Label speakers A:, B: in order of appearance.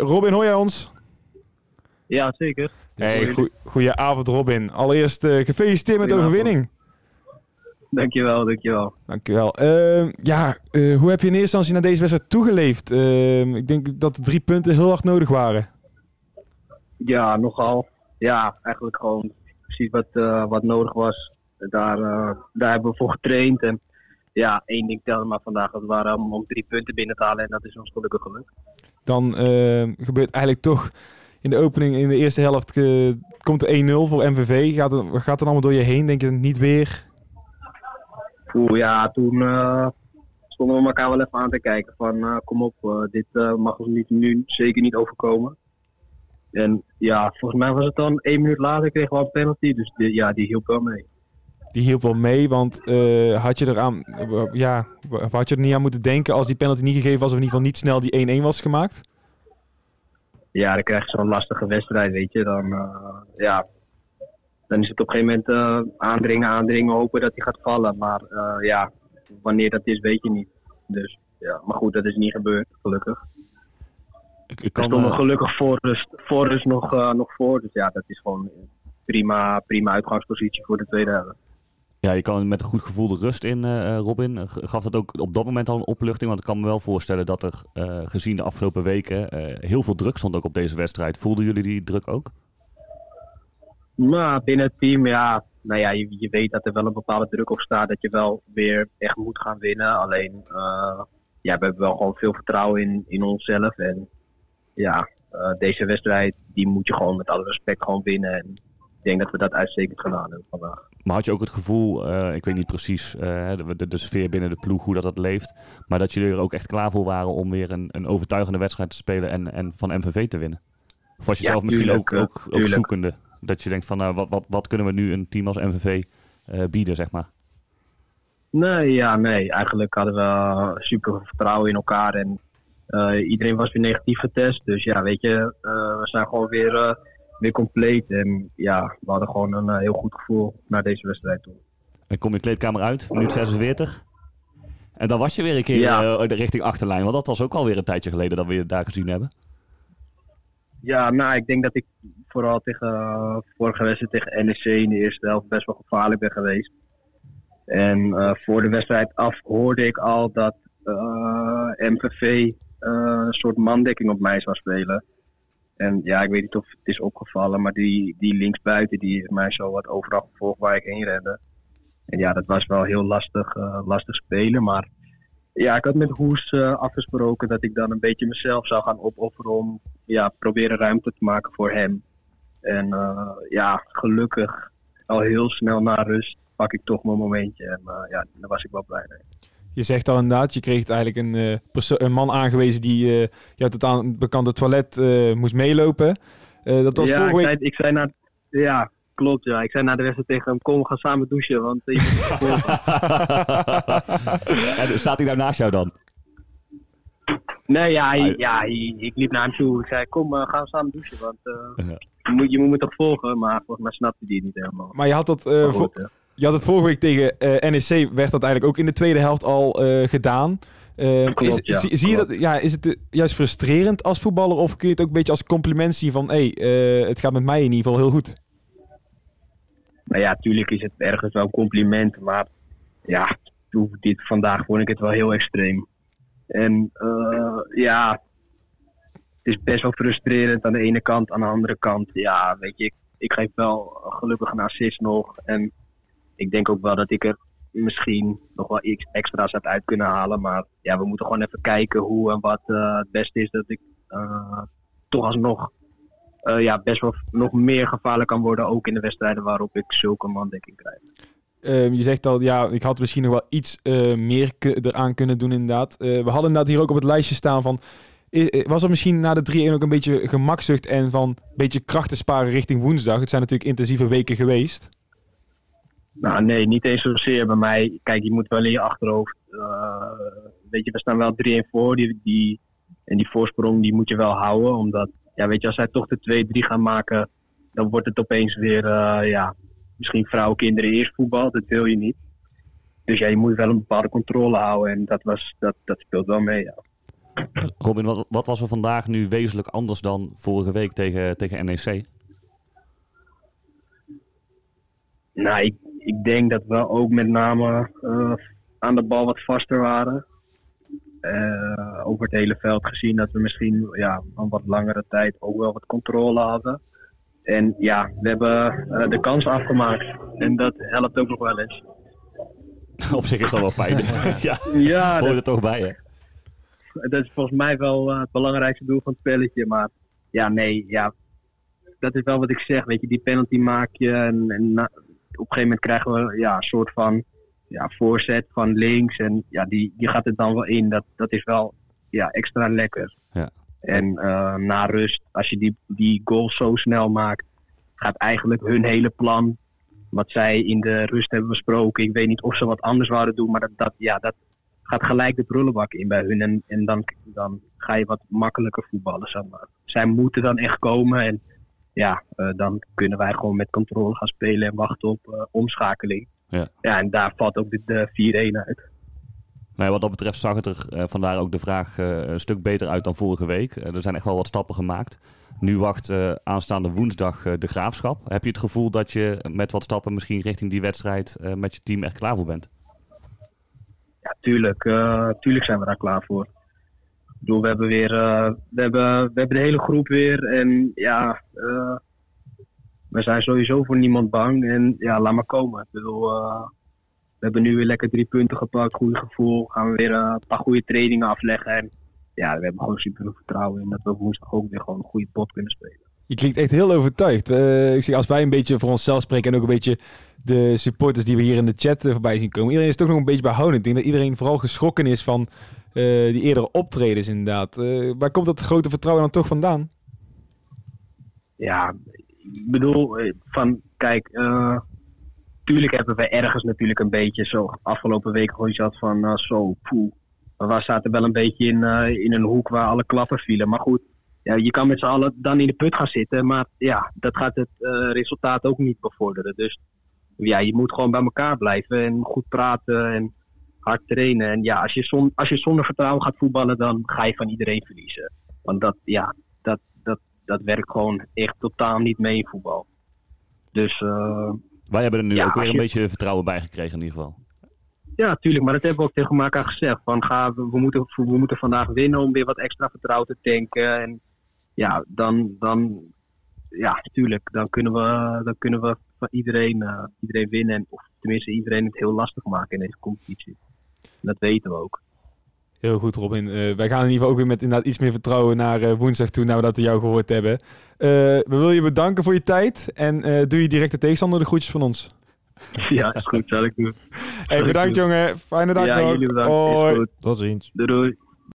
A: Robin, hoor jij ons?
B: Ja, zeker.
A: Hey, goeie avond Robin. Allereerst uh, gefeliciteerd met de overwinning.
B: Dankjewel, dankjewel.
A: Dankjewel. Uh, ja, uh, hoe heb je in eerste instantie naar deze wedstrijd toegeleefd? Ehm, ik denk dat de drie punten heel hard nodig waren.
B: Ja, nogal. Ja, eigenlijk gewoon precies wat, uh, wat nodig was. Daar, daar hebben we voor getraind. En ja, één ding telde maar vandaag. Dat waren om, om drie punten binnen te halen. En dat is ons gelukkig gelukt.
A: Dan ehm, gebeurt eigenlijk toch in de opening, in de eerste helft, komt er 1-0 voor MVV. Gaat het, gaat het allemaal door je heen? Denk je niet weer
B: Oeh, ja, toen uh, stonden we elkaar wel even aan te kijken van uh, kom op, dit mag ons niet, nu zeker niet overkomen. En ja, volgens mij was het dan één minuut later kregen we een penalty, dus die, ja, die hielp wel mee.
A: Die hielp wel mee, want had je er aan, ja, had je er niet aan moeten denken als die penalty niet gegeven was of in ieder geval niet snel die 1-1 was gemaakt?
B: Ja, dan krijg je zo'n lastige wedstrijd, weet je. Dan, ja, dan is het op een gegeven moment uh, aandringen, aandringen, hopen dat hij gaat vallen. Maar ja, wanneer dat is, weet je niet. Dus ja, maar goed, dat is niet gebeurd, gelukkig. Ik, ik kan, er gelukkig voor rust, voor rust nog, nog voor. Dus ja, dat is gewoon prima, prima uitgangspositie voor de tweede helft.
C: Ja, je kan met een goed gevoel de rust in, uh, Robin. Gaf dat ook op dat moment al een opluchting? Want ik kan me wel voorstellen dat er uh, gezien de afgelopen weken heel veel druk stond ook op deze wedstrijd. Voelden jullie die druk ook?
B: Maar binnen het team, ja, nou ja, je, weet dat er wel een bepaalde druk op staat. Dat je wel weer echt moet gaan winnen. Alleen, ja, we hebben wel gewoon veel vertrouwen in, in onszelf. En ja, deze wedstrijd, die moet je gewoon met alle respect gewoon winnen. En ik denk dat we dat uitstekend gedaan hebben vandaag.
C: Maar had je ook het gevoel, uh, ik weet niet precies de, de, de, sfeer binnen de ploeg, hoe dat, dat leeft. Maar dat jullie er ook echt klaar voor waren om weer een, een overtuigende wedstrijd te spelen en, en van MVV te winnen? Of was je zelf misschien
B: tuurlijk,
C: ook, ook, ook zoekende? Dat je denkt van, nou, wat, wat, wat kunnen we nu een team als MVV uh, bieden, zeg maar?
B: Nee, ja, nee. Eigenlijk hadden we super vertrouwen in elkaar. En uh, iedereen was weer negatief getest. Dus ja, weet je, uh, we zijn gewoon weer, weer compleet. En ja, we hadden gewoon een heel goed gevoel naar deze wedstrijd toe.
C: En kom je kleedkamer uit, minuut 46. En dan was je weer een keer ja. richting achterlijn. Want dat was ook alweer een tijdje geleden dat we je daar gezien hebben.
B: Ja, nou, ik denk dat ik vooral tegen uh, vorige wedstrijd tegen NEC in de eerste helft best wel gevaarlijk ben geweest. En uh, voor de wedstrijd af hoorde ik al dat uh, MVV een soort mandekking op mij zou spelen. En ja, ik weet niet of het is opgevallen, maar die, die linksbuiten die heeft mij zo wat overal gevolgd waar ik heen rende. En ja, dat was wel heel lastig, lastig spelen, maar ja, ik had met Hoes uh, afgesproken dat ik dan een beetje mezelf zou gaan opofferen om ja, proberen ruimte te maken voor hem. En uh, ja, gelukkig al heel snel na rust pak ik toch mijn momentje. En ja, daar was ik wel blij mee.
A: Je zegt al inderdaad, je kreeg eigenlijk een, een man aangewezen die jou tot aan het bekende toilet moest meelopen. dat was
B: ja,
A: vorige week...
B: ik, zei, ik zei naar, ja, klopt, ja. Ik zei na de wedstrijd tegen hem, kom, we gaan samen douchen, want... en
C: staat hij daar naast jou dan?
B: Nee, ja, hij, ja ik liep naar hem toe. Ik zei, kom, uh, gaan we samen douchen, want uh, je, moet, je moet me toch volgen. Maar volgens mij snapte hij het niet helemaal.
A: Maar je had dat... Uh, goed, je had het vorige week tegen NEC, werd dat eigenlijk ook in de tweede helft al gedaan. Klopt, is, ja, zie, zie je dat, ja, is het juist frustrerend als voetballer of kun je het ook een beetje als compliment zien van hé, hey, het gaat met mij in ieder geval heel goed?
B: nou ja, tuurlijk is het ergens wel een compliment, maar ja, dit, vandaag vond ik het wel heel extreem. En ja, het is best wel frustrerend aan de ene kant. Aan de andere kant, ja, weet je, ik, ik geef wel gelukkig een assist nog. En ik denk ook wel dat ik er misschien nog wel iets extra's had uit kunnen halen. Maar ja, we moeten gewoon even kijken hoe en wat uh, het beste is dat ik uh, toch alsnog uh, ja, best wel nog meer gevaarlijk kan worden. Ook in de wedstrijden waarop ik zulke mandekking krijg.
A: Um, je zegt al, ja, ik had misschien nog wel iets meer eraan kunnen doen inderdaad. We hadden inderdaad hier ook op het lijstje staan van... Was er misschien na de 3-1 ook een beetje gemakzucht en van een beetje krachten sparen richting woensdag? Het zijn natuurlijk intensieve weken geweest.
B: Nou nee, niet eens zozeer bij mij. Kijk, je moet wel in je achterhoofd... weet je, we staan wel 3-1 voor. Die, die, en die voorsprong die moet je wel houden, omdat ja, weet je, als zij toch de 2-3 gaan maken, dan wordt het opeens weer, uh, ja, misschien vrouwen, kinderen eerst voetbal. Dat wil je niet. Dus ja, je moet wel een bepaalde controle houden en dat, was, dat, dat speelt wel mee, ja.
C: Robin, wat, wat was er vandaag nu wezenlijk anders dan vorige week tegen, tegen NEC?
B: Nou, ik, ik denk dat we ook met name uh, aan de bal wat vaster waren. Uh, over het hele veld gezien dat we misschien ja, een wat langere tijd ook wel wat controle hadden. En ja, we hebben uh, de kans afgemaakt. En dat helpt ook nog wel eens.
C: Op zich is dat wel fijn. ja, ja hoort er toch bij hè?
B: Dat is volgens mij wel het belangrijkste doel van het spelletje. Maar ja, nee, ja, dat is wel wat ik zeg. Weet je, die penalty maak je en, en na, op een gegeven moment krijgen we ja, een soort van ja, voorzet van links. En ja, die, die gaat er dan wel in. Dat, dat is wel ja, extra lekker.
C: Ja.
B: En uh, na rust, als je die, die goal zo snel maakt, gaat eigenlijk hun hele plan, wat zij in de rust hebben besproken. Ik weet niet of ze wat anders zouden doen, maar dat, dat, ja, dat gaat gelijk de prullenbak in bij hun. En, en dan, dan ga je wat makkelijker voetballen. Zeg maar. Zij moeten dan echt komen. En ja, uh, dan kunnen wij gewoon met controle gaan spelen en wachten op uh, omschakeling.
C: Ja.
B: ja, en daar valt ook de, de 4-1 uit.
C: Nou, wat dat betreft zag het er uh, vandaar ook de vraag een stuk beter uit dan vorige week. er zijn echt wel wat stappen gemaakt. Nu wacht aanstaande woensdag de graafschap. Heb je het gevoel dat je met wat stappen misschien richting die wedstrijd met je team echt klaar voor bent?
B: Ja, tuurlijk. tuurlijk zijn we daar klaar voor. Ik bedoel, we hebben weer uh, we hebben, we hebben de hele groep weer. En ja, uh, we zijn sowieso voor niemand bang. En ja, laat maar komen. Ik bedoel, uh, we hebben nu weer lekker drie punten gepakt. Goed gevoel. Gaan we weer een paar goede trainingen afleggen. En ja, we hebben gewoon super veel vertrouwen in dat we woensdag ook weer gewoon een goede pot kunnen spelen.
A: Je klinkt echt heel overtuigd. ik zeg, als wij een beetje voor onszelf spreken en ook een beetje de supporters die we hier in de chat voorbij zien komen. Iedereen is toch nog een beetje behouden. Ik denk dat iedereen vooral geschrokken is van uh, die eerdere optredens inderdaad. Uh, waar komt dat grote vertrouwen dan toch vandaan?
B: Ja, ik bedoel, van kijk, uh, tuurlijk hebben wij ergens natuurlijk een beetje zo afgelopen week gewoon gehad van zo, poeh. We zaten wel een beetje in, in een hoek waar alle klappen vielen. Maar goed, ja, je kan met z'n allen dan in de put gaan zitten. Maar ja, dat gaat het resultaat ook niet bevorderen. Dus ja, je moet gewoon bij elkaar blijven en goed praten en hard trainen. En ja, als je, zon, als je zonder vertrouwen gaat voetballen, dan ga je van iedereen verliezen. Want dat, ja, dat, dat, dat werkt gewoon echt totaal niet mee in voetbal. Dus, uh,
C: Wij hebben er nu ja, ook weer een je... beetje vertrouwen bij gekregen in ieder geval.
B: Ja, tuurlijk. Maar dat hebben we ook tegen elkaar gezegd. Van, ga, we, moeten, we moeten vandaag winnen om weer wat extra vertrouwen te tanken. En ja, dan, dan, ja, tuurlijk. Dan kunnen we, dan kunnen we van iedereen, uh, iedereen winnen. Of tenminste iedereen het heel lastig maken in deze competitie. Dat weten we ook.
A: Heel goed, Robin. Uh, wij gaan in ieder geval ook weer met inderdaad iets meer vertrouwen naar uh, woensdag toe, nadat we jou gehoord hebben. Uh, we willen je bedanken voor je tijd en doe je direct de tegenstander de groetjes van ons.
B: Ja, is goed, zal ik doen.
A: Hey, bedankt jongen. Fijne dag
B: ja,
A: nog.
B: Jullie bedankt.
A: Hoi.
C: Tot ziens.
B: Doei doei.